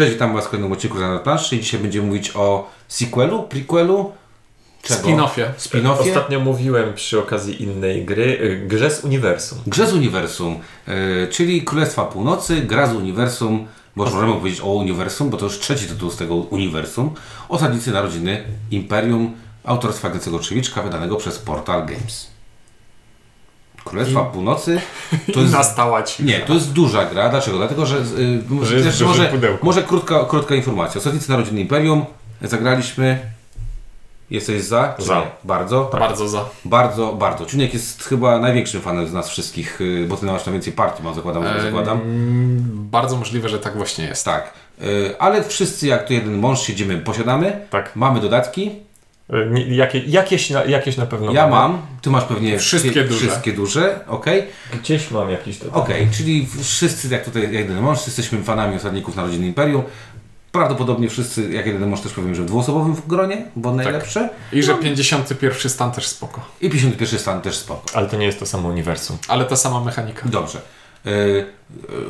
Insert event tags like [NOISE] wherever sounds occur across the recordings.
Cześć, witam Was w kolejnym odcinku na planszy i dzisiaj będziemy mówić o sequelu, prequelu, czego? Spin-offie. Spin-offie? Ostatnio mówiłem przy okazji innej gry, y, grze z uniwersum. Grze z uniwersum, yy, czyli Królestwa Północy, gra z uniwersum, bo już możemy powiedzieć o uniwersum, bo to już trzeci tytuł z tego uniwersum. Osadnicy Narodziny Imperium autorstwa Grecego Trzewiczka, wydanego przez Portal Games. Królestwa Północy [LAUGHS] to jest... Nastała ci. Nie, to jest duża gra. Dlaczego? Dlatego, że, yy, Że jest może, może krótka, krótka informacja. Osadnicy Narodziny Imperium, zagraliśmy. Jesteś za? Za. Nie? Bardzo? Bardzo za. Bardzo, bardzo. Czuniek jest chyba największym fanem z nas wszystkich, yy, bo ty masz najwięcej partii, mam zakładam, że zakładam. Ehm, bardzo możliwe, że tak właśnie jest. Tak. Yy, ale wszyscy jak to jeden mąż siedzimy, posiadamy. Tak. Mamy dodatki. Y, nie- Jakie, jakieś, na, jakieś na pewno Ja mam. Ty masz pewnie Wszystkie duże. Wszystkie duże, okej. Gdzieś mam jakiś to. Okej, czyli wszyscy, jak tutaj jak jeden mąż, jesteśmy fanami osadników Narodziny Imperium. Prawdopodobnie wszyscy, jak jeden mąż, też powiem, że w dwuosobowym gronie, bo najlepsze. I że 51 stan też spoko. I 51 stan też spoko. Ale to nie jest to samo uniwersum. Ale ta sama mechanika. Dobrze. Yy, yy,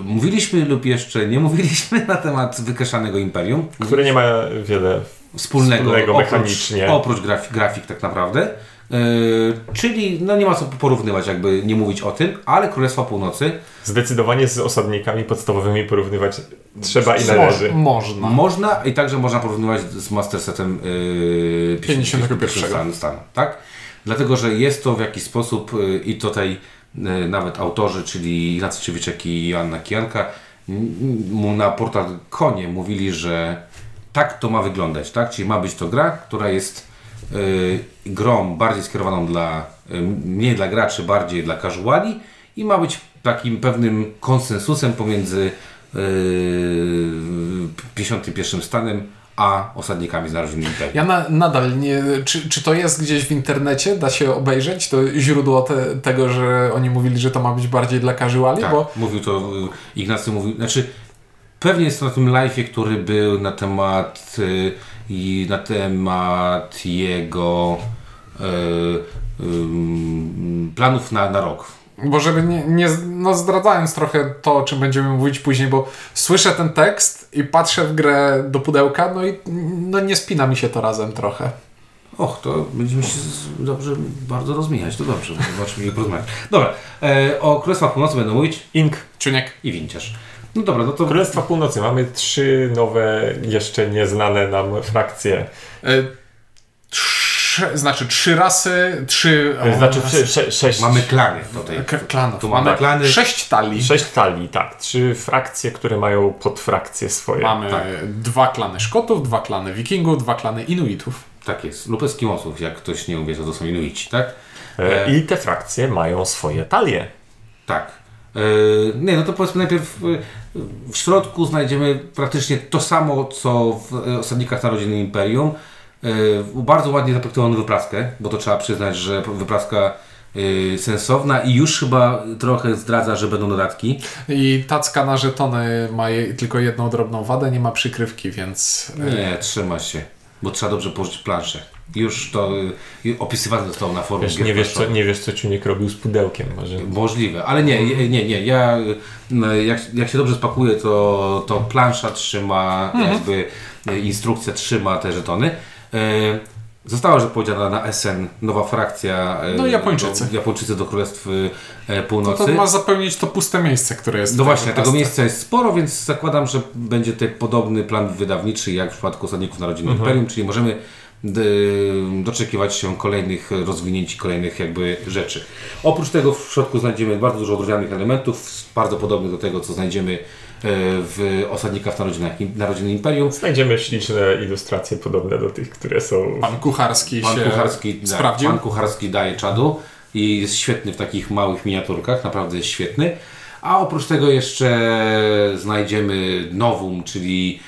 mówiliśmy lub jeszcze nie mówiliśmy [LAUGHS] na temat wykreszanego Imperium. Które nie ma wiele wspólnego, wspólnego oprócz, mechanicznie. oprócz grafik, grafik tak naprawdę. Yy, czyli no nie ma co porównywać, jakby nie mówić o tym, ale Królestwa Północy Zdecydowanie z osadnikami podstawowymi porównywać trzeba i Mo- należy. można. Można i także można porównywać z Master Setem yy, 51. stanu, stanu, tak? Dlatego, że jest to w jakiś sposób yy, i tutaj yy, nawet autorzy, czyli Ignacy Ciewiczek i Joanna Kijanka na portal Konie mówili, że tak to ma wyglądać, tak? Czyli ma być to gra, która jest yy, grą bardziej skierowaną dla, yy, mniej dla graczy, bardziej dla casuali i ma być takim pewnym konsensusem pomiędzy yy, 51 stanem a osadnikami z Imperium. Ja na, nadal nie. Czy, czy to jest gdzieś w internecie? Da się obejrzeć? To źródło te, tego, że oni mówili, że to ma być bardziej dla casuali? Tak, Bo mówił to, y, Ignacy mówił, znaczy pewnie jest to na tym live'ie, który był na temat y, i na temat jego y, ym, planów na, na rok. Bo żeby nie, nie no zdradzając trochę to, o czym będziemy mówić później, bo słyszę ten tekst i patrzę w grę do pudełka, no i no nie spina mi się to razem trochę. Och, to będziemy się dobrze bardzo rozmieniać, to dobrze, zobaczymy i porozmawiać. Dobra, e, o Królestwach Północy będę mówić Ink. Czuniek. i Winciarz. No dobra, no to Królestwa Północy. Mamy trzy nowe, jeszcze nieznane nam frakcje. Y, trzy, znaczy trzy rasy, trzy... o, Znaczy rasy. sze, sze, sześć, mamy klany tutaj. K- klanów. Tu mamy klany. sześć talii. sześć talii, tak. Trzy frakcje, które mają podfrakcje swoje. Mamy Tak. dwa klany Szkotów, dwa klany Wikingów, dwa klany Inuitów. Tak jest, lub Eskimosów, jak ktoś nie uwierzył, to są Inuici, tak? E, I te frakcje mają swoje talie. Tak. Yy, nie, no to powiedzmy najpierw yy, w środku znajdziemy praktycznie to samo, co w yy, Osadnikach Narodziny Imperium. Bardzo ładnie zaprojektowaną wypraskę, bo to trzeba przyznać, że wypraska sensowna i już chyba trochę zdradza, że będą dodatki. I tacka na żetony ma tylko jedną drobną wadę, nie ma przykrywki, więc... Nie, trzyma się, bo trzeba dobrze położyć planszę. Już to yy, opisywane zostało na forum. Wiesz, nie, wiesz, co, nie wiesz, co Ciunek robił z pudełkiem. Może. Możliwe, ale nie, nie, nie. Ja, no, jak, jak się dobrze spakuje, to, to plansza trzyma, Mhm. jakby e, instrukcja trzyma te żetony. E, Została zapowiedziana na SN nowa frakcja. e, No, Japończycy. Do, Japończycy do Królestw No Północy. to ma zapełnić to puste miejsce, które jest No właśnie, tego miejsca jest sporo, więc zakładam, że będzie tutaj podobny plan wydawniczy jak w przypadku Osadników Narodziny Imperium, czyli możemy doczekiwać się kolejnych rozwinięć, kolejnych jakby rzeczy. Oprócz tego w środku znajdziemy bardzo dużo odróżnianych elementów, bardzo podobnych do tego, co znajdziemy e, w Osadnikach Narodziny, Narodziny Imperium. Znajdziemy śliczne ilustracje podobne do tych, które są. Pan Kucharski Pan się Kucharski, tak, sprawdził. pan Kucharski daje czadu i jest świetny w takich małych miniaturkach, naprawdę jest świetny. A oprócz tego jeszcze znajdziemy nowum, czyli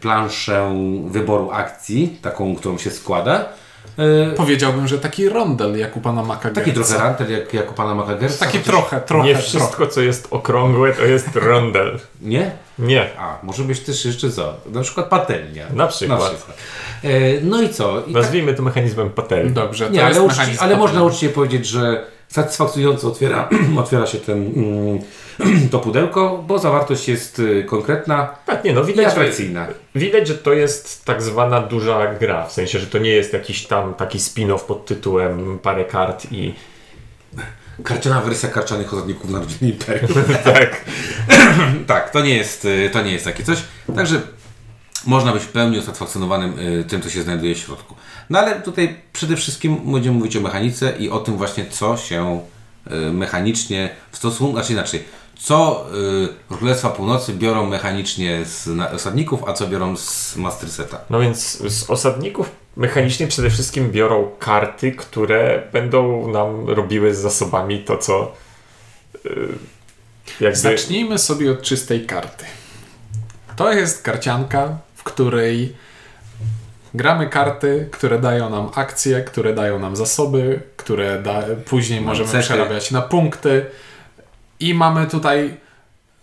planszę wyboru akcji, taką, którą się składa. E, Powiedziałbym, że taki rondel jak u pana Maka taki trochę rantel jak, jak u pana Macagersa. Taki trochę, trochę, nie trochę. wszystko, co jest okrągłe, to jest rondel. Nie? Nie. A, może być też jeszcze co? Na przykład patelnia. Na przykład. E, no i co? I tak, Nazwijmy to mechanizmem patelni. Dobrze, to nie, jest ale, uczci, ale można uczciwie powiedzieć, że satysfakcjonująco otwiera, [CLEARS THROAT] otwiera się ten, mm, [CLEARS THROAT] to pudełko, bo zawartość jest y, konkretna Tak, nie no, i widać, że, atrakcyjna. widać, że to jest tak zwana duża gra, w sensie, że to nie jest jakiś tam taki spin-off pod tytułem parę kart i Karciana wersja karczanych osadników Narodziny Imperium. [LAUGHS] tak. [CLEARS THROAT] tak, to nie, jest, y, to nie jest takie coś. Także można być w pełni usatysfakcjonowanym y, tym, co się znajduje w środku. No ale tutaj przede wszystkim będziemy mówić o mechanice i o tym właśnie, co się y, mechanicznie w stosunku, znaczy inaczej, co y, Królestwa Północy biorą mechanicznie z osadników, a co biorą z Master Seta. No więc z osadników mechanicznie przede wszystkim biorą karty, które będą nam robiły z zasobami to, co jakby... Zacznijmy sobie od czystej karty. To jest karcianka, której gramy karty, które dają nam akcje, które dają nam zasoby, które da, później możemy cechy. przerabiać na punkty. I mamy tutaj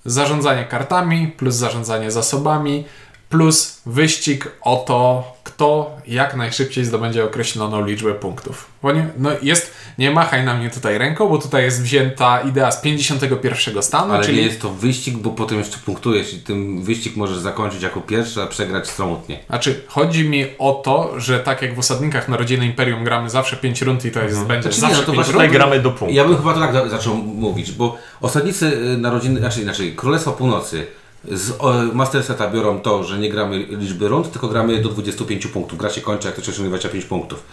zarządzanie kartami, plus zarządzanie zasobami, plus wyścig o to, kto jak najszybciej zdobędzie określoną liczbę punktów. Bo nie, no jest, nie machaj na mnie tutaj ręką, bo tutaj jest wzięta idea z 51 stanu, Ale czyli nie jest to wyścig, bo potem jeszcze punktujesz i tym wyścig możesz zakończyć jako pierwszy, a przegrać samotnie. Znaczy, chodzi mi o to, że tak jak w osadnikach Narodziny Imperium gramy zawsze 5 rund i to jest, będzie Znaczy nie, zawsze no to 5 właśnie rund. Tutaj gramy do punktu. Ja bym chyba to tak zaczął mówić, bo osadnicy y, narodziny, znaczy inaczej, Królestwa Północy z o, Master Seta biorą to, że nie gramy liczby rund, tylko gramy do 25 punktów. Gra się kończy, jak to osiągnie 25 punktów.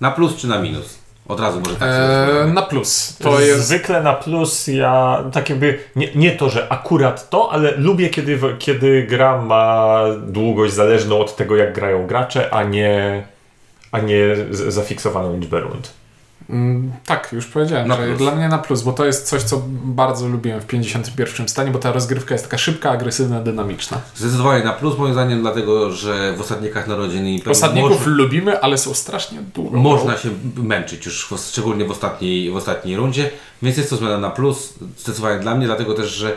Na plus czy na minus? Od razu może tak sobie Eee, na plus. To jest. Zwykle na plus ja tak jakby nie, nie to, że akurat to, ale lubię kiedy, kiedy gra ma długość zależną od tego jak grają gracze, a nie, a nie zafiksowaną liczbę rund. Mm, tak, już powiedziałem, Na że plus. dla mnie na plus, bo to jest coś, co bardzo lubiłem w 51 stanie, bo ta rozgrywka jest taka szybka, agresywna, dynamiczna. Zdecydowanie na plus moim zdaniem, dlatego że w osadnikach narodziny Imperium Osadników można, lubimy, ale są strasznie długo. można się męczyć już, w- szczególnie w ostatniej, w ostatniej rundzie, więc jest to zmiana na plus, zdecydowanie dla mnie, dlatego też, że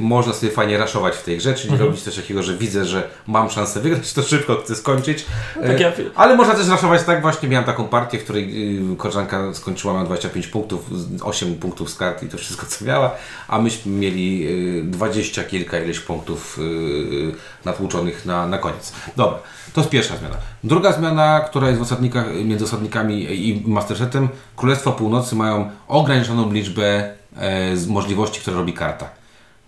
można sobie fajnie raszować w tej grze, czyli Mhm. robić coś takiego, że widzę, że mam szansę wygrać, to szybko chcę skończyć. E, tak ja- Ale można też raszować tak właśnie, miałem taką partię, w której y, koleżanka skończyła na 25 punktów, z- 8 punktów z kart i to wszystko co miała, a myśmy mieli y, 20 kilka ileś punktów y, natłuczonych na, na koniec. Dobra, to jest pierwsza zmiana. Druga zmiana, która jest w osadnikach, między osadnikami i Mastersetem, Królestwa Północy mają ograniczoną liczbę e, z możliwości, które robi karta.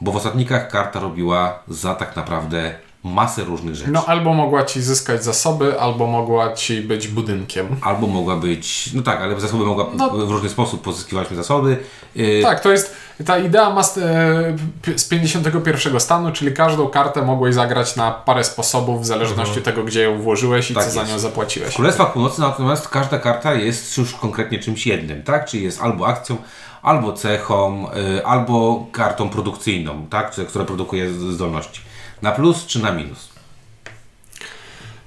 Bo w osadnikach karta robiła za tak naprawdę masę różnych rzeczy. No albo mogła ci zyskać zasoby, albo mogła ci być budynkiem. Albo mogła być, no tak, ale zasoby mogła No. w różny sposób pozyskiwaliśmy zasoby. Yy, Tak, to jest ta idea mas- e, p- z 51 stanu, czyli każdą kartę mogłeś zagrać na parę sposobów w zależności od tego, gdzie ją włożyłeś i Tak co za jest. nią zapłaciłeś. W Królestwach Północy natomiast każda karta jest już konkretnie czymś jednym, tak? Czyli jest albo akcją, albo cechą, yy, albo kartą produkcyjną, tak? Która- produkuje zdolności. Na plus czy na minus?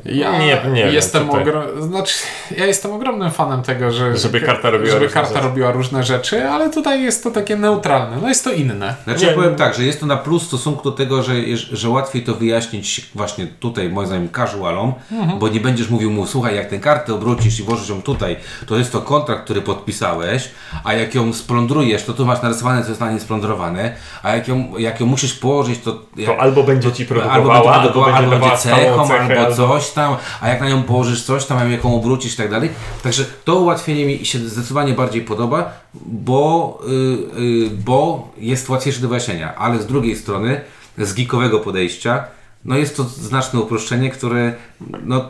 Ja Nie- nie wiem, jestem ogro... znaczy, ja jestem ogromnym fanem tego, że Żeby karta robiła żeby różne karta rzeczy. robiła różne rzeczy, ale tutaj jest to takie neutralne. No jest to inne. Znaczy Nie, ja powiem tak, że jest to na plus w stosunku do tego, że, że łatwiej to wyjaśnić właśnie tutaj, moim zdaniem, casualom, bo nie będziesz mówił mu, słuchaj, jak tę kartę obrócisz i włożysz ją tutaj, to jest to kontrakt, który podpisałeś, a jak ją splądrujesz, to tu masz narysowane, co jest na niej splądrowane, a jak ją, jak ją musisz położyć, to... Jak, To albo będzie ci produkowała, albo albo będzie, będzie, produkowała, albo będzie cechą, cechę, albo coś tam, a jak na nią położysz coś tam, jak ją obrócisz i tak dalej. Także to ułatwienie mi się zdecydowanie bardziej podoba, bo, y, y, bo jest łatwiejsze do wyjaśnienia, ale z drugiej strony, z geekowego podejścia, no jest to znaczne uproszczenie, które no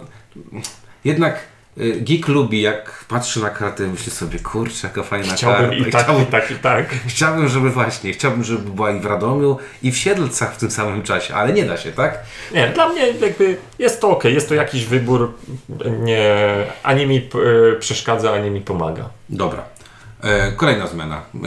jednak geek lubi, jak patrzy na kartę, myśli sobie, kurczę, jaka fajna Chciałbym karta. i tak, chciałbym, i tak, i tak. chciałbym, żeby właśnie, chciałbym, żeby była i w Radomiu, i w Siedlcach w tym samym czasie, ale nie da się, tak? Nie, dla mnie jakby jest to ok, jest to jakiś wybór, nie, ani mi e, przeszkadza, ani mi pomaga. Dobra. E, kolejna zmiana. E,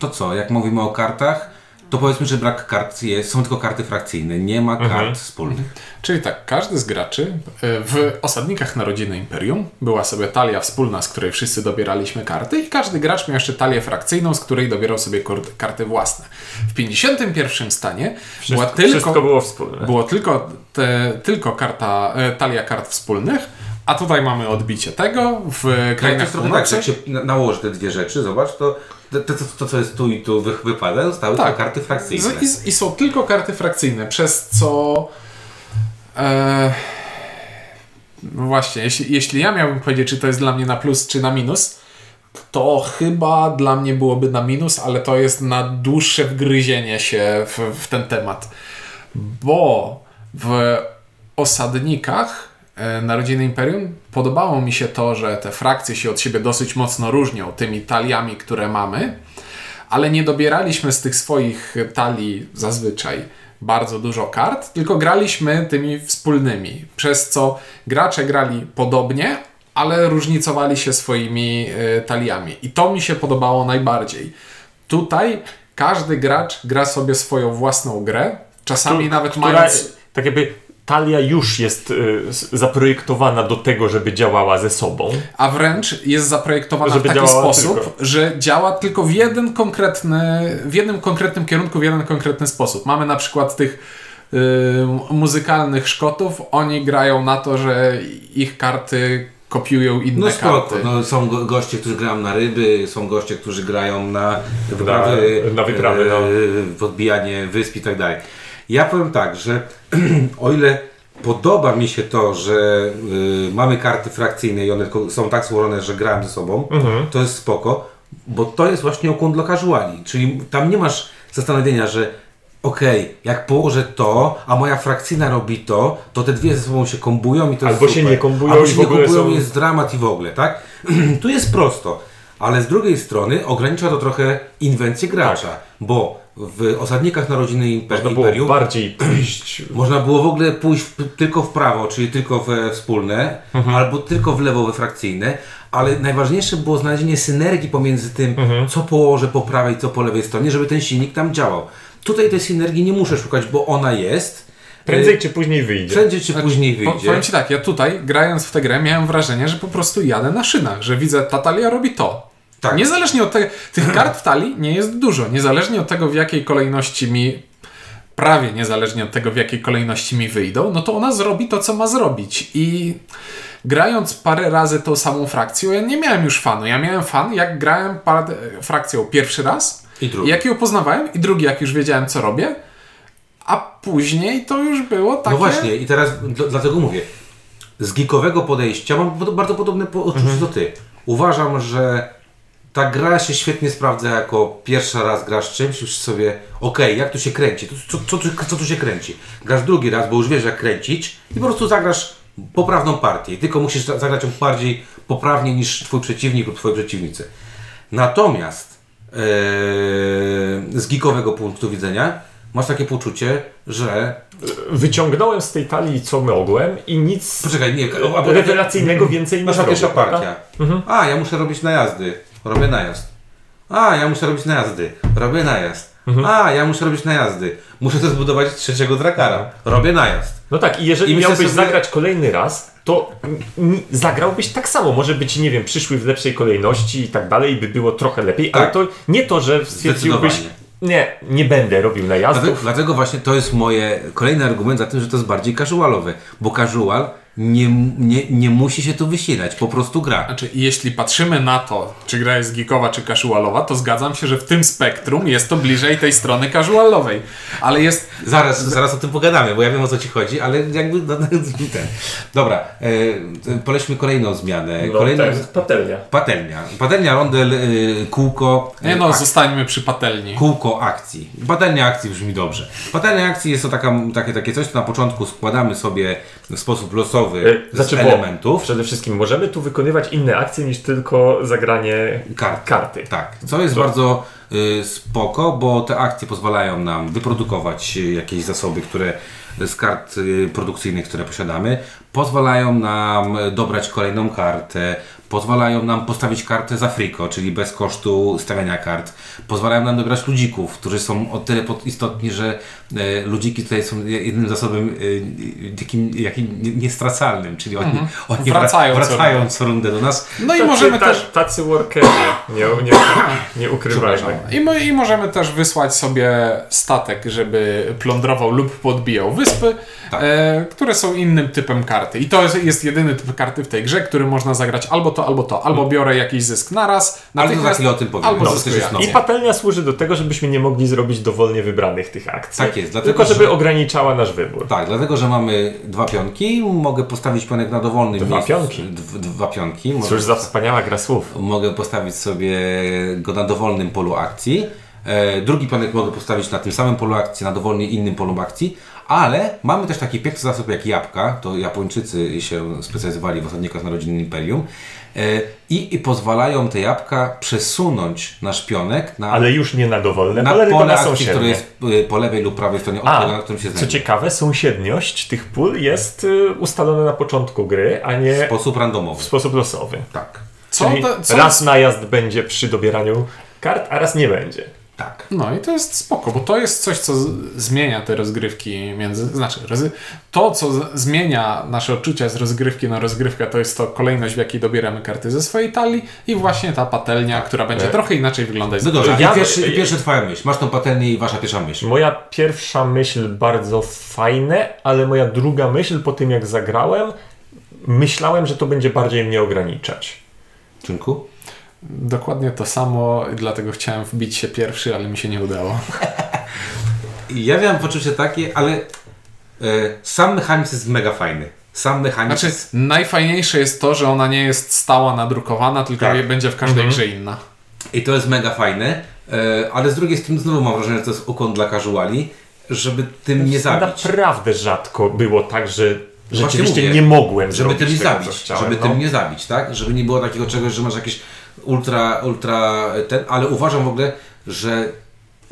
to co, jak mówimy o kartach, to powiedzmy, że brak kart jest, są tylko karty frakcyjne, nie ma kart wspólnych. Czyli tak, każdy z graczy e, w osadnikach Narodziny Imperium była sobie talia wspólna, z której wszyscy dobieraliśmy karty i każdy gracz miał jeszcze talię frakcyjną, z której dobierał sobie karty własne. W 51 stanie była Wszystko, wszystko tylko, było wspólne. było tylko, te, tylko karta, e, talia kart wspólnych, A tutaj mamy odbicie tego w krainach jest trochę tak, jak się na- nałoży te dwie rzeczy, zobacz, to to, to, to co jest tu i tu wy- wypada, zostały Tak. karty frakcyjne. I, I są tylko karty frakcyjne, przez co. E, no właśnie, jeśli, jeśli ja miałbym powiedzieć, czy to jest dla mnie na plus, czy na minus, to chyba dla mnie byłoby na minus, ale to jest na dłuższe wgryzienie się w, w ten temat. Bo w osadnikach Narodziny Imperium podobało mi się to, że te frakcje się od siebie dosyć mocno różnią tymi taliami, które mamy ale nie dobieraliśmy z tych swoich talii zazwyczaj bardzo dużo kart, tylko graliśmy tymi wspólnymi, przez co gracze grali podobnie, ale różnicowali się swoimi y, taliami. I to mi się podobało najbardziej. Tutaj każdy gracz gra sobie swoją własną grę, czasami Tu- nawet która, mając Tak jakby talia już jest y, zaprojektowana do tego, żeby działała ze sobą. a wręcz jest zaprojektowana Żeby w taki sposób, tylko. że działa tylko w jeden konkretny, w jednym konkretnym kierunku, w jeden konkretny sposób. Mamy na przykład tych y, muzykalnych Szkotów, oni grają na to, że ich karty kopiują inne No spoko, karty. no, są go, goście, którzy grają na ryby, są goście, którzy grają na wyprawy, na wyprawy, no. e, podbijanie wysp i tak dalej. Ja powiem tak, że [CLEARS THROAT] o ile podoba mi się to, że y, mamy karty frakcyjne i one są tak złożone, że grałem ze sobą, Mhm. to jest spoko, bo to jest właśnie ukłon dla casuali, czyli tam nie masz zastanowienia, że okej, jak położę to, a moja frakcyjna robi to, to te dwie ze sobą się kombują i to jest Albo się super. nie kombują Albo się nie kombują są- jest dramat i w ogóle, tak? [CLEARS THROAT] tu jest prosto, ale z drugiej strony ogranicza to trochę inwencję gracza, bo w osadnikach narodziny Imper- Można było Imperium bardziej [CLEARS THROAT] pójść. można było w ogóle pójść w, tylko w prawo, czyli tylko we wspólne, Mhm. albo tylko w lewo we frakcyjne, ale najważniejsze było znalezienie synergii pomiędzy tym, Mhm. co położę po prawej, co po lewej stronie, żeby ten silnik tam działał. Tutaj tej synergii nie muszę szukać, bo ona jest. Prędzej Y, czy później wyjdzie. Prędzej czy później Po, wyjdzie. powiem Ci tak, ja tutaj grając w tę grę miałem wrażenie, że po prostu jadę na szynach, że widzę, ta talia robi to. Tak. Niezależnie od tego, tych kart w talii nie jest dużo, niezależnie od tego w jakiej kolejności mi, prawie niezależnie od tego w jakiej kolejności mi wyjdą, no to ona zrobi to, co ma zrobić i grając parę razy tą samą frakcją, ja nie miałem już fanu. Ja miałem fan, jak grałem parę, frakcją pierwszy raz, I drugi. jak ją poznawałem i drugi, jak już wiedziałem, co robię, a później to już było takie... No właśnie, i teraz dlatego mówię. Z geekowego podejścia mam bardzo podobne po- odczucie Mhm. do ty. Uważam, że ta gra się świetnie sprawdza jako pierwszy raz grasz czymś, już sobie, okej, jak tu się kręci, co, co, tu- co tu się kręci. Grasz drugi raz, bo już wiesz jak kręcić i po prostu zagrasz poprawną partię. Tylko musisz za- zagrać ją bardziej poprawnie niż twój przeciwnik lub twoi przeciwnicy. Natomiast ee, z geekowego punktu widzenia masz takie poczucie, że Wyciągnąłem z tej talii co mogłem i nic Poczekaj, nie, rewelacyjnego więcej nie Nasza pierwsza partia. A, ja muszę robić najazdy. Robię najazd. A, ja muszę robić najazdy. Robię najazd. A, ja muszę robić najazdy. Muszę też zbudować trzeciego drakara. Robię najazd. No tak, i jeżeli I miałbyś sobie- zagrać kolejny raz, to zagrałbyś tak samo. Może być, nie wiem, przyszły w lepszej kolejności i tak dalej, by było trochę lepiej, ale Tak. to nie to, że stwierdziłbyś, nie, nie będę robił Dlatego, najazdów. dlatego właśnie to jest moje kolejny argument za tym, że to jest bardziej casualowe. Bo casual nie, nie, nie musi się tu wysilać, po prostu gra. Znaczy, jeśli patrzymy na to, czy gra jest geekowa, czy casualowa, to zgadzam się, że w tym spektrum jest to bliżej tej strony casualowej. Ale jest. Zaraz, zaraz o tym pogadamy, bo ja wiem o co ci chodzi, ale jakby no, [LAUGHS] ten. Dobra, e, polećmy kolejną zmianę. No, Kolejną, to jest patelnia. Patelnia. Patelnia, rondel, y, kółko. Nie y, no, ak- zostańmy przy patelni. Kółko akcji. Patelnia akcji brzmi dobrze. Patelnia akcji jest to taka, takie, takie coś, co na początku składamy sobie w sposób losowy E, z Znaczy, bo elementów. przede wszystkim możemy tu wykonywać inne akcje niż tylko zagranie Kart. karty. Tak, co jest bardzo y, spoko, bo te akcje pozwalają nam wyprodukować y, jakieś zasoby, które z kart y, produkcyjnych, które posiadamy, pozwalają nam y, dobrać kolejną kartę, pozwalają nam postawić kartę za friko, czyli bez kosztu stawiania kart, pozwalają nam dobrać ludzików, którzy są o tyle istotni, że e, ludziki tutaj są jednym zasobem e, jakim nie- niestracalnym, czyli oni, [LAUGHS] oni Mhm. Wracają co wracają co rundę do nas. No i Tacy- możemy ta- też... Tacy workerzy, nie, nie, nie ukrywajmy. I, mo- I możemy też wysłać sobie statek, żeby plądrował lub podbijał wyspy, Tak. e, które są innym typem karty. I to jest, jest jedyny typ karty w tej grze, który można zagrać albo to, albo to. Albo biorę jakiś zysk naraz, Ale to za chwilę o tym powiem. albo No, zyskuję akcję. I patelnia służy do tego, żebyśmy nie mogli zrobić dowolnie wybranych tych akcji. Tak jest, dlatego, Tylko żeby że- ograniczała nasz wybór. Tak, dlatego, że mamy dwa pionki, mogę postawić pionek na dowolnym Dwa miejscu. pionki? Dw, dwa pionki. Mogę Cóż za wspaniała gra słów. Mogę postawić sobie go na dowolnym polu akcji. E, drugi pionek mogę postawić na tym samym polu akcji, na dowolnie innym polu akcji, ale mamy też taki piękny zasób jak jabłka, to Japończycy się specjalizowali w osadnikach na rodzinnym imperium i, i pozwalają te jabłka przesunąć nasz pionek na, Ale już nie na dowolne na pole, tylko na akcji, które jest e, po lewej lub prawej stronie od A, tego, na którym się co znajduje. ciekawe, sąsiedniość tych pól jest y, ustalona na początku gry, a W nie sposób randomowy. w sposób losowy. Tak. Co Czyli to, co raz najazd będzie przy dobieraniu kart, a raz nie będzie. Tak. No i to jest spoko, bo to jest coś, co z- zmienia te rozgrywki między... Znaczy, to, co z- zmienia nasze odczucia z rozgrywki na rozgrywkę, to jest to kolejność, w jakiej dobieramy karty ze swojej talii i właśnie ta patelnia, która będzie Tak. trochę inaczej wyglądać. No dobrze, Ja- pierwszy, i pierwsza twoja myśl. Masz tą patelnię i wasza pierwsza myśl. Moja pierwsza myśl bardzo fajne, ale moja druga myśl po tym jak zagrałem, myślałem, że to będzie bardziej mnie ograniczać. Czynku? Dokładnie to samo, dlatego chciałem wbić się pierwszy, ale mi się nie udało. [LAUGHS] Ja miałem poczucie takie, ale e, sam mechanizm jest mega fajny. Sam mechanizm. Znaczy, najfajniejsze jest to, że ona nie jest stała nadrukowana, tylko Tak. będzie w każdej grze inna. I to jest mega fajne, e, ale z drugiej strony znowu mam wrażenie, że to jest ukłon dla casuali, żeby tym nie zabić. Naprawdę rzadko było tak, że rzeczywiście mówię, nie mogłem Żeby zrobić tym nie tego, zabić. co chciałem. żeby no. tym nie zabić, tak? Żeby nie było takiego czegoś, że masz jakieś ultra, ultra ten, ale uważam w ogóle, że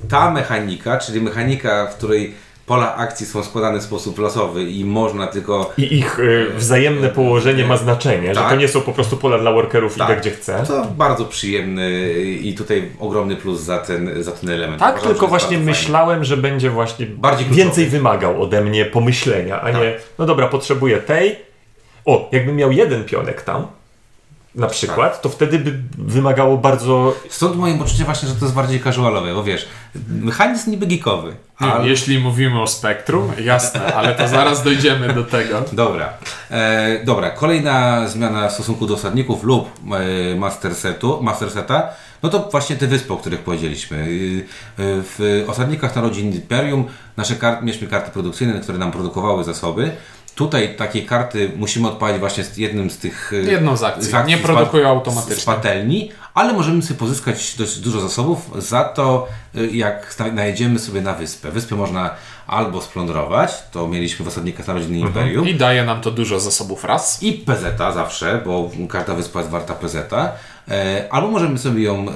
ta mechanika, czyli mechanika, w której pola akcji są składane w sposób losowy i można tylko I ich y, wzajemne położenie ma znaczenie, że Tak. to nie są po prostu pola dla workerów, Tak. idę gdzie chcę. To bardzo przyjemny i tutaj ogromny plus za ten, za ten element. Tak, Uważam, że tylko właśnie bardzo fajny. myślałem, że będzie właśnie Bardziej kluczowy. więcej wymagał ode mnie pomyślenia, a Tak. nie, no dobra, potrzebuję tej. O, jakbym miał jeden pionek tam, na przykład, Tak. to wtedy by wymagało bardzo. Stąd moje poczucie właśnie, że to jest bardziej casualowe, bo wiesz, mechanizm niby geekowy. Ale- Jeśli mówimy o spektrum, jasne, ale to zaraz dojdziemy do tego. Dobra. E, dobra, kolejna zmiana w stosunku do osadników lub e, master, setu, master seta, no to właśnie te wyspy, o których powiedzieliśmy. E, e, w osadnikach Narodzin Imperium nasze kart, mieliśmy karty produkcyjne, które nam produkowały zasoby. Tutaj takiej karty musimy odpalić właśnie z jednym z tych e, Jedną z akcji. Nie z produkują pa- automatycznie. Z patelni, ale możemy sobie pozyskać dość dużo zasobów za to, y, jak najedziemy sobie na wyspę. Wyspy można albo splądrować, to mieliśmy w osadnikach Narodzin Imperium, I daje nam to dużo zasobów raz. i PZ zawsze, bo każda wyspa jest warta PZ. E, albo możemy sobie ją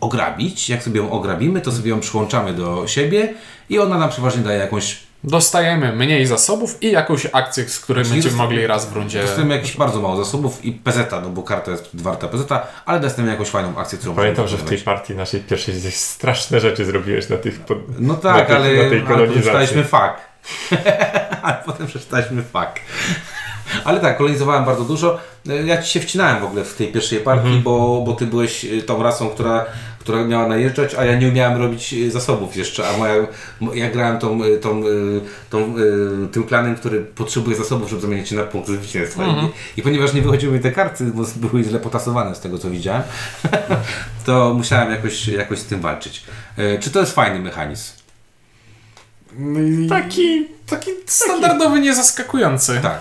ograbić. Jak sobie ją ograbimy, to sobie ją przyłączamy do siebie i ona nam przeważnie daje jakąś Dostajemy mniej zasobów i jakąś akcję, z której Czyli będziemy mogli raz w rundzie. Dostajemy jakieś bardzo mało zasobów i PZ, no bo karta jest warta PZ, ale dostajemy jakąś fajną akcję, którą Pamiętam, że w tej partii naszej pierwszej gdzieś straszne rzeczy zrobiłeś na tych. Pod... No na tak, tych, ale, na tej ale przeczytaliśmy fakt. [LAUGHS] ale potem przeczytaliśmy fakt. Ale tak, kolonizowałem bardzo dużo. Ja ci się wcinałem w ogóle w tej pierwszej partii, Mhm. bo, bo ty byłeś y, tą rasą, która, która miała najeżdżać, a ja nie umiałem robić y, zasobów jeszcze, a moja, mo- ja grałem tą, y, tą, y, tą, tym klanem, który potrzebuje zasobów, żeby zamienić się na punkt zwycięstwa. Mhm. I, I ponieważ nie wychodziły mi te karty, bo były źle potasowane z tego, co widziałem, [LAUGHS] to musiałem jakoś, jakoś z tym walczyć. Czy to jest fajny mechanizm? Taki. Taki standardowy, niezaskakujący. Tak.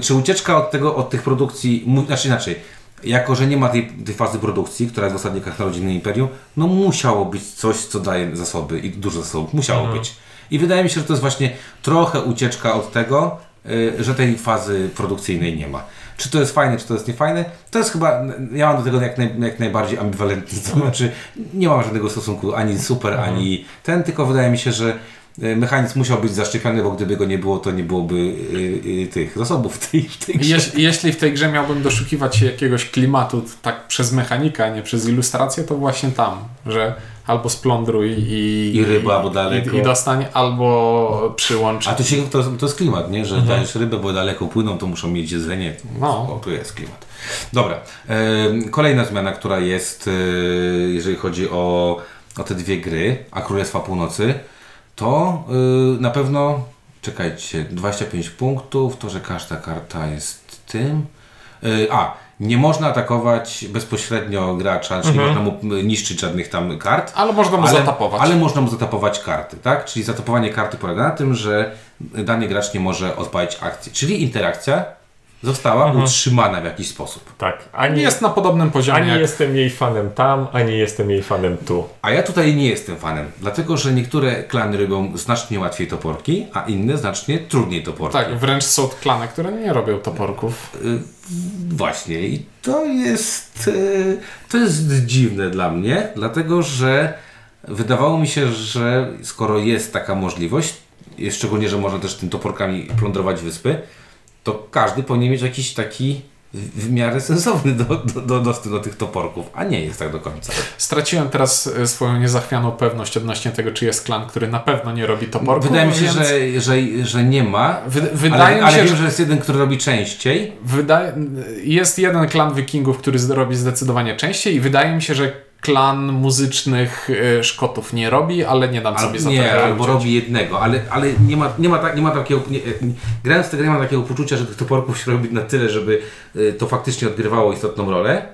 Czy ucieczka od tego, od tych produkcji, znaczy inaczej, jako że nie ma tej, tej fazy produkcji, która jest w osadnikach na rodzinnym imperium, no musiało być coś, co daje zasoby i dużo zasobów. Musiało być. I wydaje mi się, że to jest właśnie trochę ucieczka od tego, y, że tej fazy produkcyjnej nie ma. Czy to jest fajne, czy to jest niefajne? To jest chyba, ja mam do tego jak, naj, jak najbardziej ambiwalentny, to znaczy nie mam żadnego stosunku ani super, ani ten, tylko wydaje mi się, że mechanizm musiał być zaszczepiony, bo gdyby go nie było, to nie byłoby e, e, tych zasobów w tej, w tej grze. Jeś, jeśli w tej grze miałbym doszukiwać się jakiegoś klimatu tak przez mechanikę, a nie przez ilustrację, to właśnie tam, że albo splądruj i, I ryba, bo daleko. i, i dostań, albo przyłącz. A to, się, to, to jest klimat, nie? Że dajesz rybę, bo daleko płyną, to muszą mieć jedzenie. No. O, tu jest klimat. Dobra. E, kolejna zmiana, która jest, e, jeżeli chodzi o, o te dwie gry, a Królestwa Północy, to e, na pewno, czekajcie, 25 punktów, to, że każda karta jest tym. E, a, nie można atakować bezpośrednio gracza, czyli nie można mu m, niszczyć żadnych tam kart. Ale można mu zatapować. Ale można mu zatapować karty, tak? Czyli zatapowanie karty polega na tym, że dany gracz nie może odpalić akcji. Czyli interakcja została utrzymana w jakiś sposób. Tak, ani, Jest na podobnym poziomie. ani jak... jestem jej fanem tam, ani jestem jej fanem tu. A ja tutaj nie jestem fanem, dlatego że niektóre klany robią znacznie łatwiej toporki, a inne znacznie trudniej toporki. Tak, wręcz są klany, które nie robią toporków. Właśnie i to jest e, to jest dziwne dla mnie, dlatego że wydawało mi się, że skoro jest taka możliwość, szczególnie, że można też tym toporkami plądrować wyspy, to każdy powinien mieć jakiś taki w miarę sensowny do, do, do, dostęp do tych toporków, a nie jest tak do końca. Straciłem teraz e, swoją niezachwianą pewność odnośnie tego, czy jest klan, który na pewno nie robi toporków. Wydaje mi się, więc że, że, że nie ma, Wy, wydaje ale, się, wiem, że jest jeden, który robi częściej. wydaje, jest jeden klan wikingów, który robi zdecydowanie częściej i wydaje mi się, że klan muzycznych e, Szkotów nie robi, ale nie dam Al, sobie za nie, to albo robi jednego, ale, ale nie, ma, nie, ma tak, nie ma takiego. Nie, e, grając w tę grę nie mam takiego poczucia, że tych toporków się robi na tyle, żeby e, to faktycznie odgrywało istotną rolę.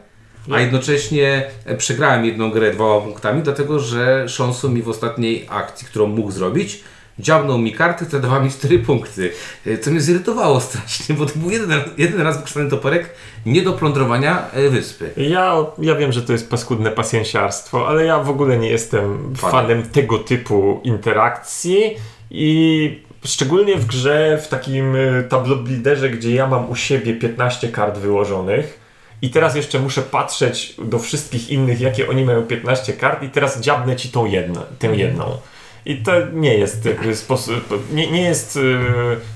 A jednocześnie przegrałem jedną grę dwoma punktami, dlatego że Szonsu mi w ostatniej akcji, którą mógł zrobić, dziabnął mi karty, które dawała mi 4 punkty. E, Co mnie zirytowało strasznie, bo to był jeden, raz- jeden raz wykorzystany toporek nie do plądrowania e, wyspy. Ja, ja wiem, że to jest paskudne pasjęciarstwo, ale ja w ogóle nie jestem Fanem. fanem tego typu interakcji i szczególnie w grze, w takim tableau builderze, gdzie ja mam u siebie 15 kart wyłożonych i teraz jeszcze muszę patrzeć do wszystkich innych, jakie oni mają 15 kart i teraz dziabnę ci tą jedną, tę jedną. I to nie jest jakby sposób, nie, nie jest y,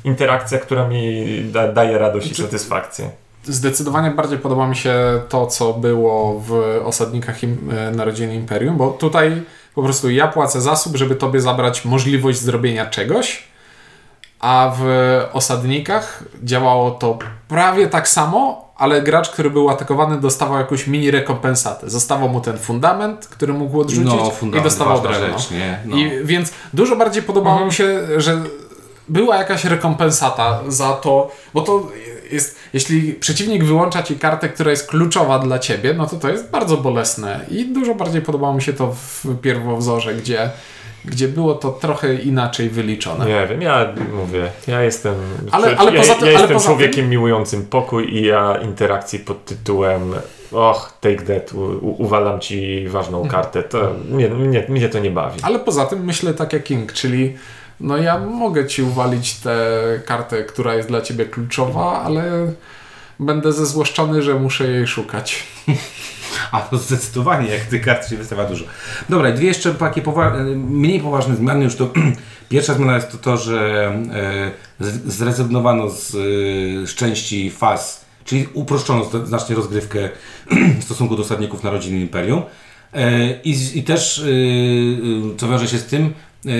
interakcja, która mi da, daje radość i satysfakcję. Zdecydowanie bardziej podoba mi się to, co było w Osadnikach im, e, Narodziny Imperium, bo tutaj po prostu ja płacę zasób, żeby tobie zabrać możliwość zrobienia czegoś, a w Osadnikach działało to prawie tak samo, ale gracz, który był atakowany, dostawał jakąś mini rekompensatę. Zostawał mu ten fundament, który mógł odrzucić No, i dostawał drewno. rzecz, nie? No. I więc dużo bardziej podobało Mhm. mi się, że była jakaś rekompensata za to, bo to jest, jeśli przeciwnik wyłącza ci kartę, która jest kluczowa dla ciebie, no to to jest bardzo bolesne i dużo bardziej podobało mi się to w pierwowzorze, gdzie, gdzie było to trochę inaczej wyliczone. Nie wiem, ja mówię, ja jestem, Ale- ja, ale poza tym- ja jestem poza człowiekiem miłującym pokój i ja interakcji pod tytułem och, take that, u, u, uwalam ci ważną Mhm. kartę, to mnie, mnie, mnie to nie bawi. Ale poza tym myślę tak jak King, czyli no ja mogę ci uwalić tę kartę, która jest dla ciebie kluczowa, ale będę zezłoszczony, że muszę jej szukać. [LAUGHS] A to zdecydowanie, jak tych kart się wystawia dużo. Dobra, dwie jeszcze takie powa- mniej poważne zmiany. Już to [CLEARS THROAT] pierwsza zmiana jest to, to że e, zrezygnowano z, e, z części faz, czyli uproszczono znacznie rozgrywkę [CLEARS THROAT] w stosunku do osadników Narodziny Imperium. E, I, I też, co wiąże się z tym,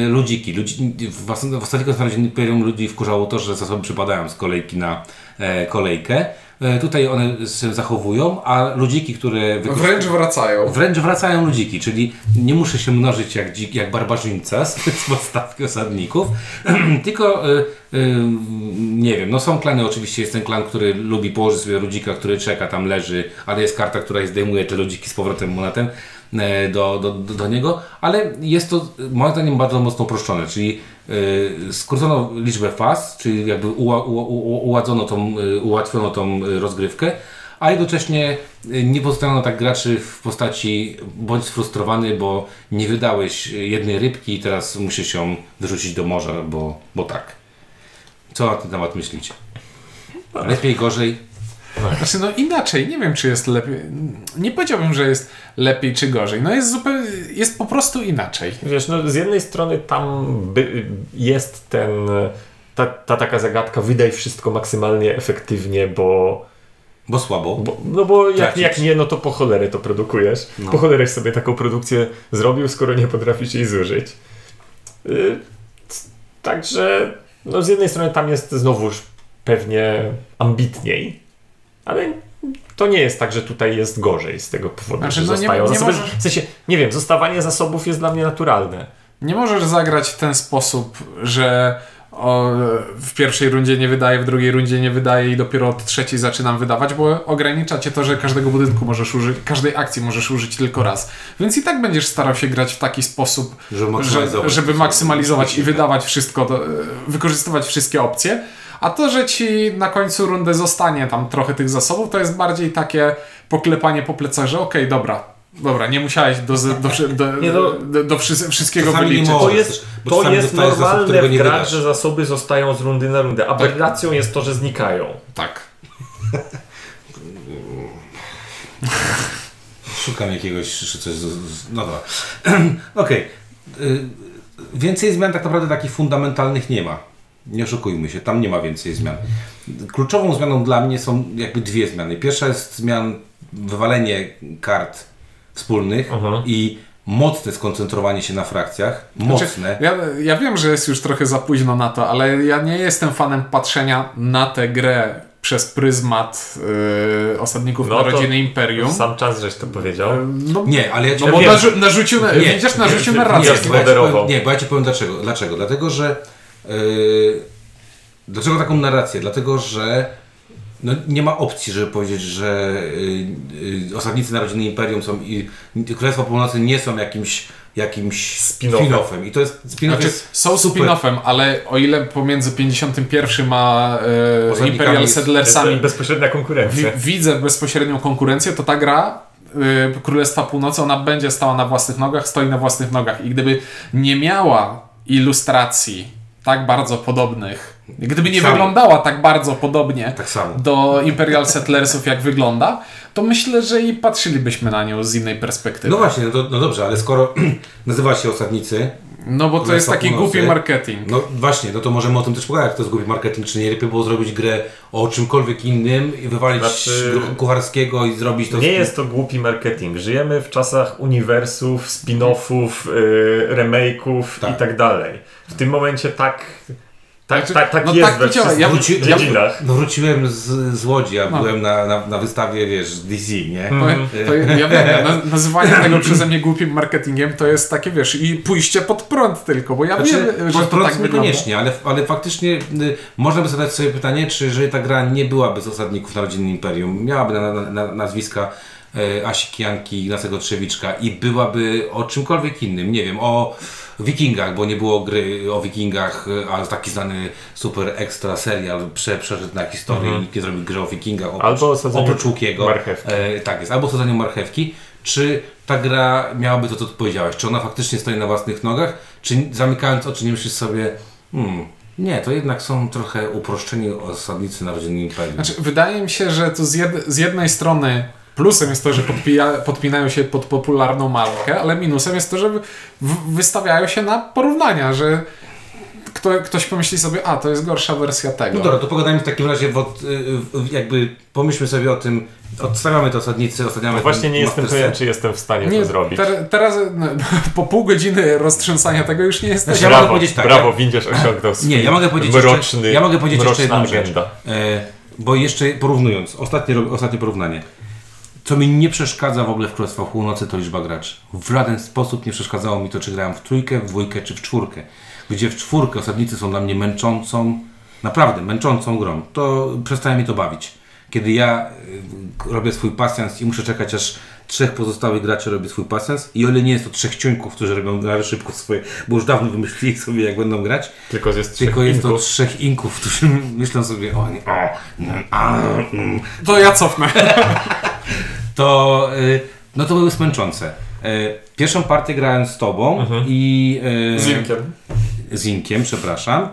ludziki. Ludzi, w, w ostatnich Narodziny Imperium ludzi wkurzało to, że zasoby przypadają z kolejki na e, kolejkę. E, tutaj one się zachowują, a ludziki, które Wręcz wracają. Wręcz wracają ludziki, czyli nie muszę się mnożyć jak, dzik, jak barbarzyńca z, [LAUGHS] z podstawki osadników, [CLEARS THROAT] tylko y, y, nie wiem, no są klany, oczywiście jest ten klan, który lubi położyć sobie ludzika, który czeka, tam leży, ale jest karta, która zdejmuje te ludziki z powrotem mu na ten, e, do, do, do, do niego, ale jest to moim zdaniem bardzo mocno uproszczone, czyli y, skrócono liczbę faz, czyli jakby uła, uła, uła, uładzono tą, y, ułatwiono tą rozgrywkę, a jednocześnie nie pozostawiono tak graczy w postaci bądź sfrustrowany, bo nie wydałeś jednej rybki i teraz musisz ją wyrzucić do morza, bo, bo tak. Co na ten temat myślicie? Lepiej, gorzej? Znaczy, no inaczej, nie wiem, czy jest lepiej. Nie powiedziałbym, że jest lepiej czy gorzej. No jest zupełnie, jest po prostu inaczej. Wiesz, no z jednej strony tam by, jest ten, ta, ta taka zagadka, wydaj wszystko maksymalnie efektywnie, bo, Bo słabo. bo no bo jak, Tracić. jak nie, no to po cholerę to produkujesz. No. Po cholerę sobie taką produkcję zrobił, skoro nie potrafisz jej zużyć. Y, także, no z jednej strony tam jest znowuż pewnie ambitniej, ale to nie jest tak, że tutaj jest gorzej z tego powodu, Znaczy, że no nie- zostają nie zasoby. możesz- W sensie, nie wiem, zostawanie zasobów jest dla mnie naturalne. Nie możesz zagrać w ten sposób, że o, w pierwszej rundzie nie wydaje, w drugiej rundzie nie wydaje i dopiero od trzeciej zaczynam wydawać, bo ogranicza cię to, że każdego budynku możesz użyć, każdej akcji możesz użyć tylko raz. Więc i tak będziesz starał się grać w taki sposób, Żeby że, maksymalizować. żeby maksymalizować i wydawać wszystko, to, wykorzystywać wszystkie opcje. A to, że ci na końcu rundy zostanie tam trochę tych zasobów, to jest bardziej takie poklepanie po plecach, że okej, dobra, dobra, nie musiałeś do, do, do, do, do, do wszy- wszystkiego wyliczyć. To jest, to jest normalne w grach, że zasoby zostają z rundy na rundę. Aberracją jest to, że znikają. Tak. [LAUGHS] Szukam jakiegoś, czy coś. Z, z, no dobra. [CLEARS THROAT] Okej. Y, Więcej zmian tak naprawdę takich fundamentalnych nie ma. Nie oszukujmy się, tam nie ma więcej zmian. Kluczową zmianą dla mnie są jakby dwie zmiany. Pierwsza jest zmian wywalenie kart wspólnych Mhm. i mocne skoncentrowanie się na frakcjach. Mocne. Znaczy, ja, ja wiem, że jest już trochę za późno na to, ale ja nie jestem fanem patrzenia na tę grę przez pryzmat yy, osadników No to Narodziny Imperium. Sam czas, żeś to powiedział. No, Nie, ale ja ci no bo narzu- narzucił, na, Nie. widzisz, narzucił Nie, narrację. Nie, Jest bo ja ci moderował. powiem, nie, bo ja ci powiem dlaczego. Dlaczego? Dlatego, że dlaczego taką narrację? Dlatego, że no, nie ma opcji, żeby powiedzieć, że yy, yy, osadnicy Narodziny Imperium są i Królestwo Północy nie są jakimś jakimś Spin-offem. spin-offem. I to jest spin-off Znaczy, jest są super. spin-offem, ale o ile pomiędzy 51 a e, Imperial jest- Settlersami Bezpośrednia konkurencja. widzę bezpośrednią konkurencję, to ta gra y, Królestwa Północy, ona będzie stała na własnych nogach, stoi na własnych nogach. I gdyby nie miała ilustracji tak bardzo podobnych, gdyby nie Samo. wyglądała tak bardzo podobnie Tak samo. do Imperial Settlersów, jak wygląda, to myślę, że i patrzylibyśmy na nią z innej perspektywy. No właśnie, no, to, no dobrze, ale skoro [CLEARS THROAT] nazywa się osadnicy, No bo to jest taki Północy. głupi marketing. no właśnie, no to możemy o tym też pogadać, jak to jest głupi marketing, czy nie lepiej było zrobić grę o czymkolwiek innym i wywalić Znaczy- kucharskiego i zrobić to... Nie jest to głupi marketing. Żyjemy w czasach uniwersów, spin-offów, yy, remake'ów Tak. i tak dalej. W tym momencie tak, tak, Znaczy, tak, tak no jest tak we to wszystkich Ja- Wróci, ja- no wróciłem z, z Łodzi, a No. byłem na, na, na wystawie, wiesz, DC, nie? To, Mhm. to ja wiem, ja na- nazywanie tego [LAUGHS] przeze mnie głupim marketingiem to jest takie, wiesz, i pójście pod prąd tylko, bo ja Znaczy, wiem, że to wprost tak niekoniecznie, ale, ale faktycznie y, można by zadać sobie pytanie, czy jeżeli ta gra nie byłaby z osadników Narodziny Imperium, miałaby na, na, na, nazwiska e, Asi Kijanki, Ignacego Trzewiczka i byłaby o czymkolwiek innym, nie wiem, o Wikingach, bo nie było gry o Wikingach, a taki znany super ekstra serial prze, przeszedł na historię i nikt nie zrobił gry o Wikingach oprócz, Albo osadzeniu oprócz Łukiego. marchewki. E, tak jest, albo sadzeniu marchewki. Czy ta gra miałaby to, co ty powiedziałeś? Czy ona faktycznie stoi na własnych nogach? Czy zamykając oczy nie myślisz sobie, hmm, nie, to jednak są trochę uproszczeni osadnicy Narodziny Imperium. Znaczy, wydaje mi się, że to z, jed, z jednej strony plusem jest to, że podpija, podpinają się pod popularną markę, ale minusem jest to, że w, wystawiają się na porównania, że kto, ktoś pomyśli sobie, a to jest gorsza wersja tego. no dobra, to pogadajmy w takim razie, w, od- jakby pomyślmy sobie o tym, odstawiamy te osadnicy, ostatniamy No właśnie nie jestem pewien, czy jestem w stanie Nie, to zrobić. ter, teraz no, [LAUGHS] po pół godziny roztrzęsania tego już nie jesteś. Znaczy, ja brawo, mogę powiedzieć tak, brawo, Windziarz osiągnął swój [LAUGHS] Nie, ja mogę powiedzieć mroczny, jeszcze, ja mogę powiedzieć jeszcze jedną rzecz. agenda. E, bo jeszcze porównując, ostatnie, ostatnie porównanie. Co mi nie przeszkadza w ogóle w Królestwach Północy, to liczba graczy. W żaden sposób nie przeszkadzało mi to, czy grałem w trójkę, w dwójkę, czy w czwórkę. Gdzie w czwórkę osadnicy są dla mnie męczącą, naprawdę męczącą grą. To przestaje mi to bawić. Kiedy ja y, robię swój pasjans i muszę czekać, aż trzech pozostałych graczy robi swój pasjans i o ile nie jest to trzech ciuńków, którzy robią na razie szybko swoje, bo już dawno wymyślili sobie, jak będą grać, Tylko jest tylko trzech jest to trzech inków, którzy [LAUGHS] myślą sobie o, nie, o mm, a, mm, To ja cofnę. [LAUGHS] to y, no to były smęczące. Y, Pierwszą partię grałem z tobą i y, Z Inkiem. z Inkiem, przepraszam.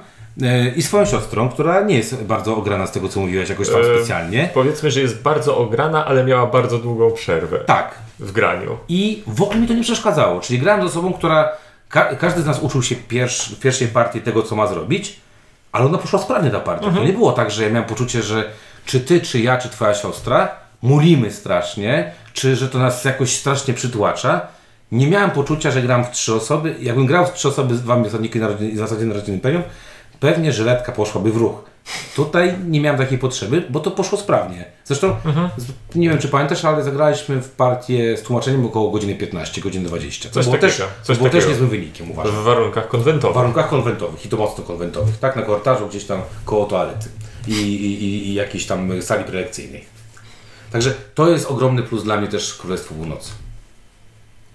I swoją siostrą, która nie jest bardzo ograna z tego, co mówiłeś jakoś tam E, specjalnie. Powiedzmy, że jest bardzo ograna, ale miała bardzo długą przerwę Tak. w graniu. I w ogóle mi to nie przeszkadzało. Czyli grałem z osobą, która. Ka każdy z nas uczył się pierwsz, w pierwszej partii tego, co ma zrobić, ale ona poszła sprawnie ta partia. To nie było tak, że ja miałem poczucie, że czy ty, czy ja, czy twoja siostra mulimy strasznie, czy że to nas jakoś strasznie przytłacza. Nie miałem poczucia, że gram w trzy osoby. Jakbym grał w trzy osoby z dwoma osadniki narodzin- z zasadzie narodziny Imperium, pewnie żyletka poszłaby w ruch. Tutaj nie miałem takiej potrzeby, bo to poszło sprawnie. Zresztą, z- nie wiem czy pamiętasz, ale zagraliśmy w partię z tłumaczeniem około godziny 15, godziny 20. To Coś było, takiego, też, coś było też niezłym wynikiem, uważam. W warunkach W konwentowych. warunkach konwentowych i to mocno konwentowych, tak? Na korytarzu gdzieś tam koło toalety i, i, i, i jakiejś tam sali prelekcyjnej. Także to jest ogromny plus dla mnie też Królestwo Północy.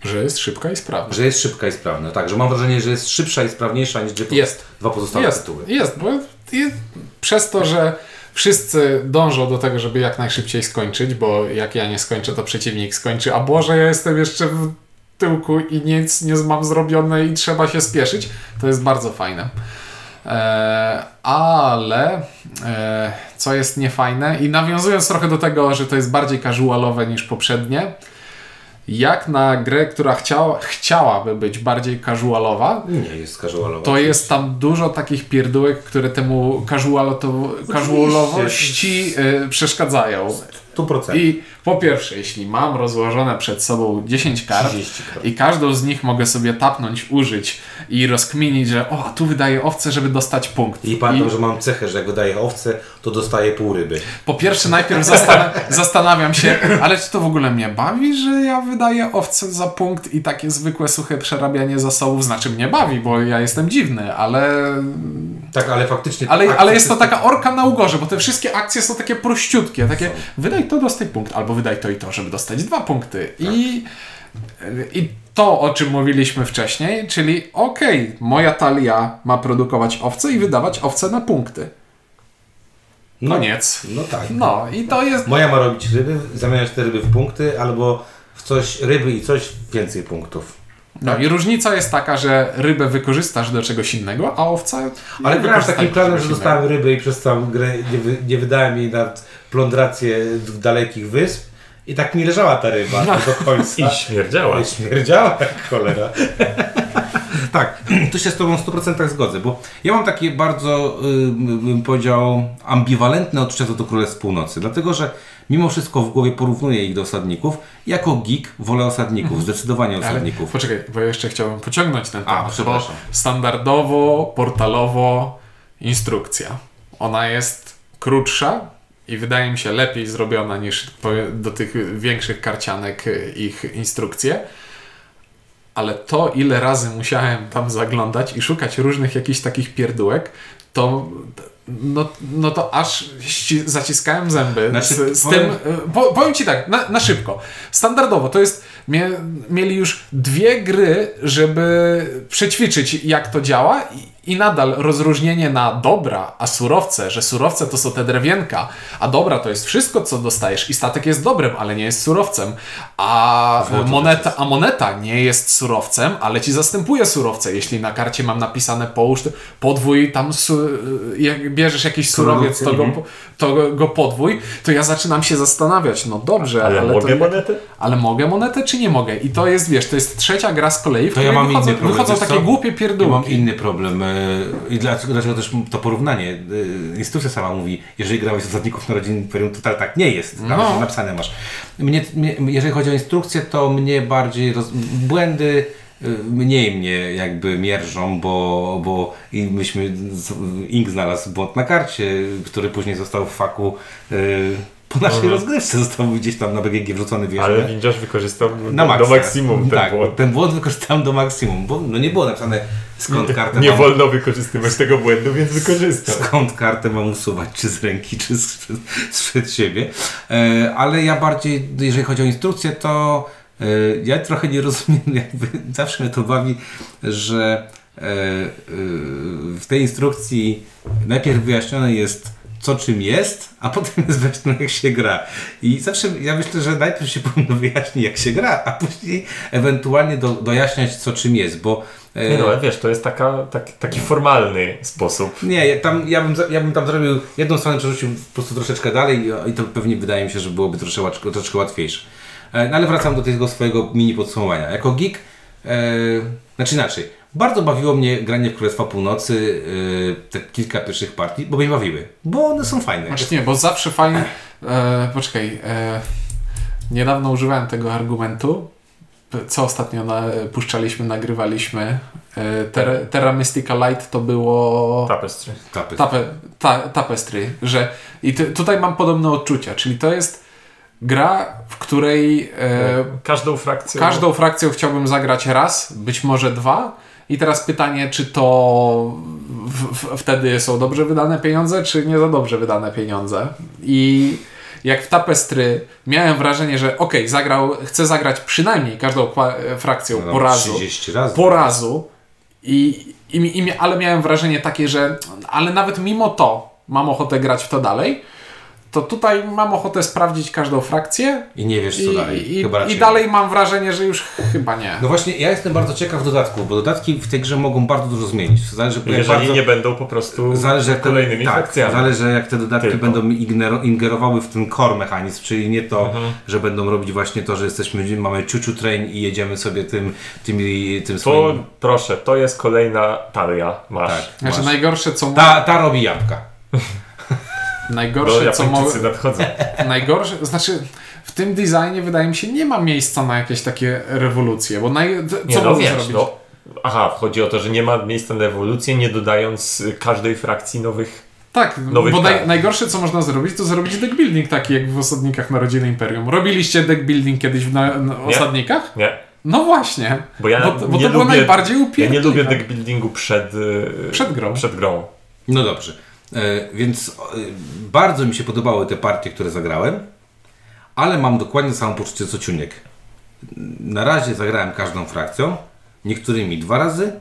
Że jest szybka i sprawna. Że jest szybka i sprawna. Tak, że mam wrażenie, że jest szybsza i sprawniejsza niż dwie, Jest. dwa pozostałe Jest, tytuły. jest, bo jest, przez to, że wszyscy dążą do tego, żeby jak najszybciej skończyć, bo jak ja nie skończę, to przeciwnik skończy, a Boże, ja jestem jeszcze w tyłku i nic nie mam zrobione i trzeba się spieszyć, to jest bardzo fajne. E, ale e, co jest niefajne i nawiązując trochę do tego, że to jest bardziej casualowe niż poprzednie, jak na grę, która chciała, chciałaby być bardziej casualowa, Nie jest casualowa. to jest tam dużo takich pierdółek, które temu casualowości y, przeszkadzają. 100%. I po pierwsze, jeśli mam rozłożone przed sobą 10 kart 30 kart. i każdą z nich mogę sobie tapnąć, użyć i rozkminić, że o, tu wydaje owce, żeby dostać punkt. I pamiętam, że mam cechę, że jak wydaję owce, to dostaję pół ryby. Po pierwsze, najpierw zastan- [LAUGHS] zastanawiam się, ale czy to w ogóle mnie bawi, że ja wydaję owce za punkt i takie zwykłe, suche przerabianie zasobów? Znaczy mnie bawi, bo ja jestem dziwny, ale Tak, ale faktycznie... Ale, ale jest to taka orka na ugorze, bo te wszystkie akcje są takie prościutkie, takie wydaj to, dostaj punkt, albo wydaj to i to, żeby dostać dwa punkty. I, I to, o czym mówiliśmy wcześniej, czyli okej, moja talia ma produkować owce i wydawać owce na punkty. No, Koniec. no tak. No i to jest... Moja ma robić ryby, zamieniać te ryby w punkty, albo w coś ryby i coś więcej punktów. No i różnica jest taka, że rybę wykorzystasz do czegoś innego, a owca... Ale grałem z wykorzysta takim planem, że dostałem ryby i przez całą grę nie, wy, nie wydałem jej na plądrację dalekich wysp i tak mi leżała ta ryba do końca. I śmierdziała. I śmierdziała jak cholera. [LAUGHS] tak, tu się z Tobą w 100% zgodzę, bo ja mam takie bardzo, y, bym powiedział, ambiwalentne odczucia do Królestw Północy, dlatego że mimo wszystko w głowie porównuję ich do osadników. Jako geek wolę osadników, zdecydowanie Mhm. Ale osadników. poczekaj, bo ja jeszcze chciałbym pociągnąć ten A, temat. bo przepraszam. standardowo, portalowo instrukcja. Ona jest krótsza i wydaje mi się lepiej zrobiona niż do tych większych karcianek ich instrukcje. Ale to, ile razy musiałem tam zaglądać i szukać różnych jakichś takich pierdółek, to no, no to aż zaciskałem zęby Znaczy, z, z powiem- tym. y, Po, powiem ci tak, na, na szybko. Standardowo to jest. Mie, mieli już dwie gry, żeby przećwiczyć, jak to działa, i, nadal rozróżnienie na dobra, a surowce, że surowce to są te drewienka, a dobra to jest wszystko, co dostajesz, i statek jest dobrem, ale nie jest surowcem, a moneta, a moneta nie jest surowcem, ale ci zastępuje surowce. Jeśli na karcie mam napisane połóż, podwój tam, su, jak bierzesz jakiś surowiec, to go, to go podwój, to ja zaczynam się zastanawiać, no dobrze, Ale, ale, mogę to, monetę? ale mogę monetę, czy nie mogę? I to jest, wiesz, to jest trzecia gra z kolei, w To ja której mam wychodzą, inny problem. wychodzą takie co? głupie Ja mam pierdółki. inny problem. I dlaczego, dlaczego też to porównanie? e, Instrukcja sama mówi, jeżeli grałeś z osadników narodzin Imperium, to tak, tak nie jest. Tam No. napisane masz. Mnie, mnie, jeżeli chodzi o instrukcję, to mnie bardziej roz... błędy e, mniej mnie jakby mierzą, bo, bo i myśmy, Ink znalazł błąd na karcie, który później został w faku e, po naszej rozgrywce, został gdzieś tam na BGG wrzucony w Ale windziarz wykorzystał na do maksa. maksimum ten tak, błąd. ten błąd wykorzystałem do maksimum, bo no nie było napisane skąd kartę Nie mam, wolno wykorzystywać tego błędu, więc wykorzystał. skąd kartę mam usuwać, czy z ręki, czy z, sprzed siebie. E, ale ja bardziej, jeżeli chodzi o instrukcję, to e, ja trochę nie rozumiem, [LAUGHS] jakby zawsze mnie to bawi, że e, e, w tej instrukcji najpierw wyjaśnione jest, co czym jest, a potem jest wyjaśnione, jak się gra. I zawsze ja myślę, że najpierw się [LAUGHS] powinno wyjaśnić, jak się gra, a później ewentualnie do, dojaśniać, co czym jest, bo. e, Nie no, ale wiesz, to jest taka, tak, taki formalny sposób. Nie, ja, tam, ja, bym, ja bym tam zrobił jedną stronę, przerzucił po prostu troszeczkę dalej i, i to pewnie wydaje mi się, że byłoby troszeczkę, troszeczkę łatwiejsze. E, No ale wracam do tego swojego mini podsumowania. Jako geek, e, znaczy inaczej, bardzo bawiło mnie granie w Królestwa Północy, e, te kilka pierwszych partii, bo mnie bawiły, bo one są fajne. Znaczy nie, bo zawsze fajnie. E, poczekaj. E, niedawno używałem tego argumentu. Co ostatnio na, puszczaliśmy, nagrywaliśmy. E, Terra, Terra Mystica Light to było. Tapestry. Tapy. Tape, ta, tapestry, że i ty, tutaj mam podobne odczucia, czyli to jest gra, w której e, Każdą frakcją. każdą frakcją chciałbym zagrać raz, być może dwa. I teraz pytanie, czy to w, w, wtedy są dobrze wydane pieniądze, czy nie za dobrze wydane pieniądze. I jak w Tapestry miałem wrażenie, że okej, zagrał, chcę zagrać przynajmniej każdą frakcją No, po razu. 30 razy. Po razu. I, i, i, ale miałem wrażenie takie, że ale nawet mimo to mam ochotę grać w to dalej, to tutaj mam ochotę sprawdzić każdą frakcję I nie wiesz, co i, dalej. i, Chyba i dalej mam wrażenie, że już chyba nie. No właśnie, ja jestem bardzo ciekaw dodatków, bo dodatki w tej grze mogą bardzo dużo zmienić. Zależy, Jeżeli bardzo, nie będą po prostu Zależy jak kolejnymi tak, frakcjami. zależy jak te dodatki Tylko. będą ingerowały w ten core mechanizm, czyli nie to, Mhm. że będą robić właśnie to, że jesteśmy, mamy ciuciu train i jedziemy sobie tym, tym, tym To swoim... proszę, to jest kolejna talia. Masz. Tak, Znaczy masz. najgorsze co, ta, ta robi jabłka. Najgorsze, co mo- Japończycy nadchodzą. [LAUGHS] najgorsze, znaczy w tym designie wydaje mi się nie ma miejsca na jakieś takie rewolucje, bo naj, d- Nie, co no wiesz, zrobić? no. Aha, chodzi o to, że nie ma miejsca na ewolucję, nie dodając y, każdej frakcji nowych. Tak, nowych bo kart. naj, najgorsze co można zrobić, to zrobić deck building taki jak w Osadnikach Narodziny Imperium. Robiliście deck building kiedyś w na, na Nie. Osadnikach? Nie, No właśnie, bo ja bo, to- bo nie to było lubię, najbardziej ja nie upierdliwe. lubię deck buildingu przed, y, Przed grą. Przed grą. No dobrze. E, więc e, bardzo mi się podobały te partie, które zagrałem, ale mam dokładnie samo poczucie co Ciuniek. Na razie zagrałem każdą frakcją, niektórymi dwa razy,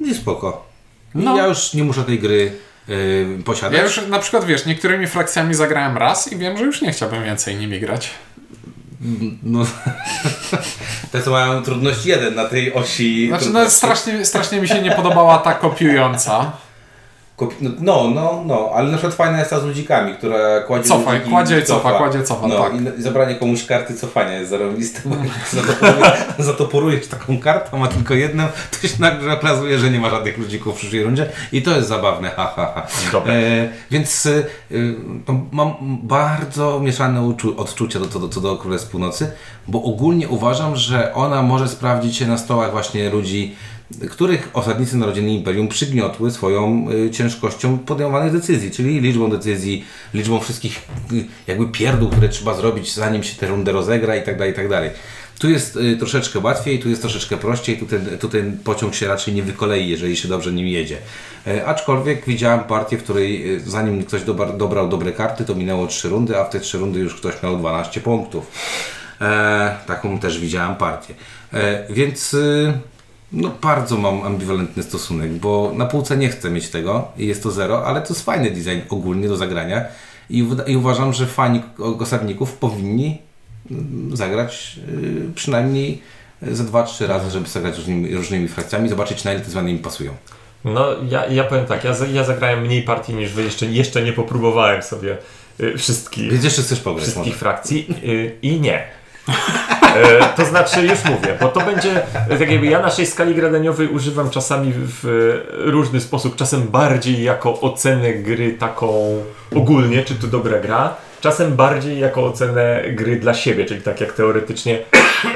i spoko. No. ja już nie muszę tej gry e, posiadać. Ja już na przykład wiesz, niektórymi frakcjami zagrałem raz i wiem, że już nie chciałbym więcej nimi grać. No, [LAUGHS] te co mają trudność jeden na tej osi. Znaczy, no strasznie, strasznie mi się nie podobała ta kopiująca. Kopi- No, no, no, ale na przykład fajna jest ta z ludzikami, która kładzie Cofaj, ludziki kładzie i cofa, kładzie, cofa, no, tak. i, zabranie komuś karty cofania jest zarobiste, bo jak zatoporujesz, [LAUGHS] taką kartę, ma tylko jedną, to się nagle okazuje, że nie ma żadnych ludzików w przyszłej rundzie i to jest zabawne, ha, ha, ha. E, więc e, no, mam bardzo mieszane uczu- odczucia do, do, do, co do Królestw Północy, bo ogólnie uważam, że ona może sprawdzić się na stołach właśnie ludzi, których osadnicy Narodziny Imperium przygniotły swoją y, ciężkością podejmowanych decyzji, czyli liczbą decyzji, liczbą wszystkich y, jakby pierdół, które trzeba zrobić zanim się tę rundę rozegra i tak dalej, i tak dalej. Tu jest y, troszeczkę łatwiej, tu jest troszeczkę prościej, tu ten, tu ten pociąg się raczej nie wykolei, jeżeli się dobrze nim jedzie. E, aczkolwiek widziałem partię, w której zanim ktoś dobra, dobrał dobre karty, to minęło 3 rundy, a w te 3 rundy już ktoś miał 12 punktów. E, taką też widziałem partię. E, więc no bardzo mam ambiwalentny stosunek, bo na półce nie chcę mieć tego i jest to zero, ale to jest fajny design ogólnie do zagrania i, i uważam, że fani osadników powinni mm, zagrać y, przynajmniej ze dwa, trzy razy, żeby zagrać różnymi, różnymi frakcjami zobaczyć na ile te zmiany im pasują. No, ja, ja powiem tak, ja, za- ja zagrałem mniej partii niż wy, jeszcze, jeszcze nie popróbowałem sobie y, wszystkich, Więc jeszcze chcesz pograć wszystkich może. frakcji y, i nie. [LAUGHS] E, to znaczy, już mówię, bo to będzie, tak jakby ja naszej skali gradaniowej używam czasami w różny sposób, czasem bardziej jako ocenę gry taką ogólnie, czy to dobra gra, czasem bardziej jako ocenę gry dla siebie, czyli tak jak teoretycznie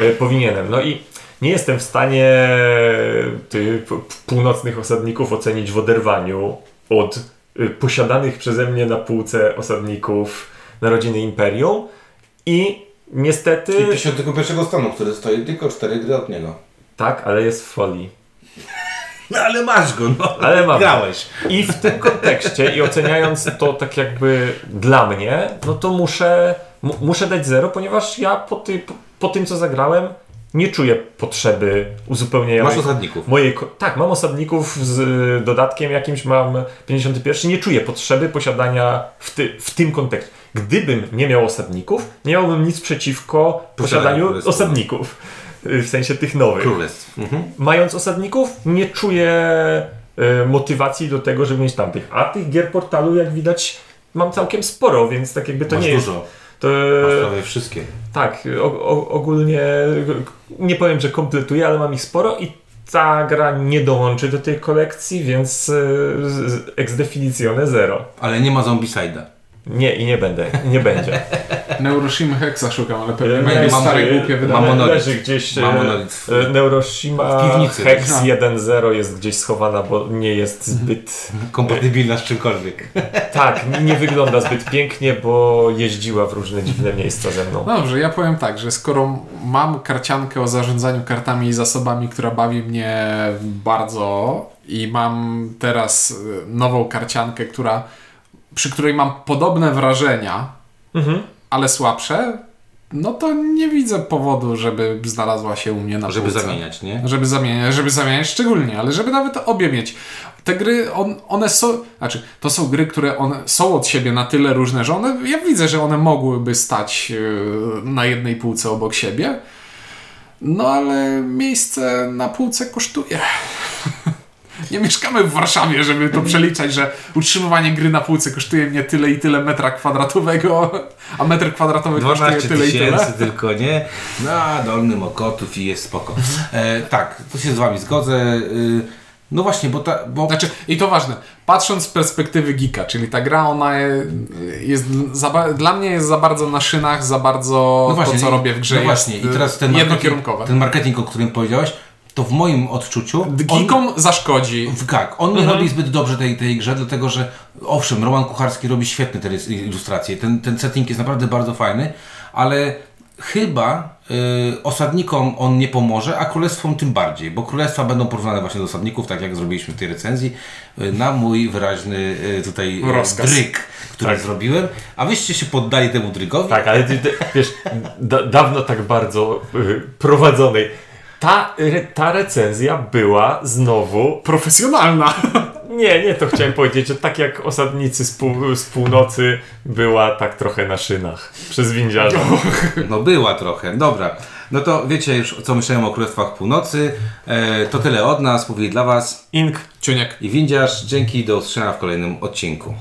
e, powinienem. No i nie jestem w stanie ty, północnych osadników ocenić w oderwaniu od y, posiadanych przeze mnie na półce osadników Narodziny Imperium i niestety... I 51 stanu, który stoi tylko 4 gry od niego. Tak, ale jest w folii. No ale masz go, no. Ale mam. Grałeś. I w tym kontekście i oceniając to tak jakby dla mnie, no to muszę, mu, muszę dać zero, ponieważ ja po, ty, po, po tym co zagrałem nie czuję potrzeby uzupełnienia Masz osadników. mojej... Tak, mam osadników z y, dodatkiem jakimś, mam 51. Nie czuję potrzeby posiadania w, ty, w tym kontekście. Gdybym nie miał osadników, nie miałbym nic przeciwko posiadaniu osadników. Y, W sensie tych nowych. Królestw. Mhm. Mając osadników, nie czuję y, motywacji do tego, żeby mieć tamtych. A tych gier portalu, jak widać, mam całkiem sporo, więc tak jakby to Masz nie jest. dużo. To, Masz prawie wszystkie. tak, o, o, ogólnie nie powiem, że kompletuję, ale mam ich sporo i ta gra nie dołączy do tej kolekcji, więc y, ex definitione zero. Ale nie ma Zombicide'a. Nie i nie będę, nie będzie. [LAUGHS] Neuroshima Hexa szukam, ale pewnie Nie, będzie mam- stare głupie mam wydanie. monolit. Leży gdzieś e, e, Neuroshima w piwnicy. Hex No. 1.0 jest gdzieś schowana, bo nie jest zbyt... Kompatybilna z czymkolwiek. [LAUGHS] Tak, nie wygląda zbyt pięknie, bo jeździła w różne dziwne miejsca ze mną. Dobrze, ja powiem tak, że skoro mam karciankę o zarządzaniu kartami i zasobami, która bawi mnie bardzo i mam teraz nową karciankę, która, przy której mam podobne wrażenia, Mhm. ale słabsze, no to nie widzę powodu, żeby znalazła się u mnie na Żeby półce. zamieniać, nie? Żeby zamieniać, żeby zamieniać szczególnie, ale żeby nawet obie mieć. Te gry, on, one są, znaczy, to są gry, które one są od siebie na tyle różne, że one, ja widzę, że one mogłyby stać yy, na jednej półce obok siebie, no ale miejsce na półce kosztuje. [LAUGHS] Nie mieszkamy w Warszawie, żeby to przeliczać, że utrzymywanie gry na półce kosztuje mnie tyle i tyle metra kwadratowego, a metr kwadratowy kosztuje 12 tyle i tyle. tylko, nie? Na Dolnym Okotów i jest spoko. E, tak, to się z Wami zgodzę. Y, no właśnie, bo, ta, bo Znaczy, i to ważne, patrząc z perspektywy geeka, czyli ta gra, ona je- jest za, dla mnie jest za bardzo na szynach, za bardzo no właśnie, to, co robię w grze No właśnie, i teraz ten y, marketing, jednokierunkowe. ten marketing, o którym powiedziałeś, to w moim odczuciu. on- Geekom zaszkodzi. W- Tak, on nie Mhm. robi zbyt dobrze tej, tej grze, dlatego że owszem, Roman Kucharski robi świetne te ilustracje, ten, ten setting jest naprawdę bardzo fajny, ale chyba y, osadnikom on nie pomoże, a królestwom tym bardziej, bo królestwa będą porównane właśnie do osadników, tak jak zrobiliśmy w tej recenzji, y, na mój wyraźny y, tutaj y, Rozkaz. dryg, który Tak. zrobiłem, a wyście się poddali temu drygowi. Tak, ale ty, ty, wiesz, da, dawno tak bardzo y, prowadzonej. Ta, re, ta recenzja była znowu. Profesjonalna. [LAUGHS] Nie, nie, to chciałem powiedzieć, że tak jak osadnicy z, pół, z północy była tak trochę na szynach przez windziarza. No była trochę, dobra. No to wiecie już, co myślałem o Królestwach Północy. E, to tyle od nas, mówili dla Was Ink Ciuniek. i Windziarz. Dzięki, do usłyszenia w kolejnym odcinku.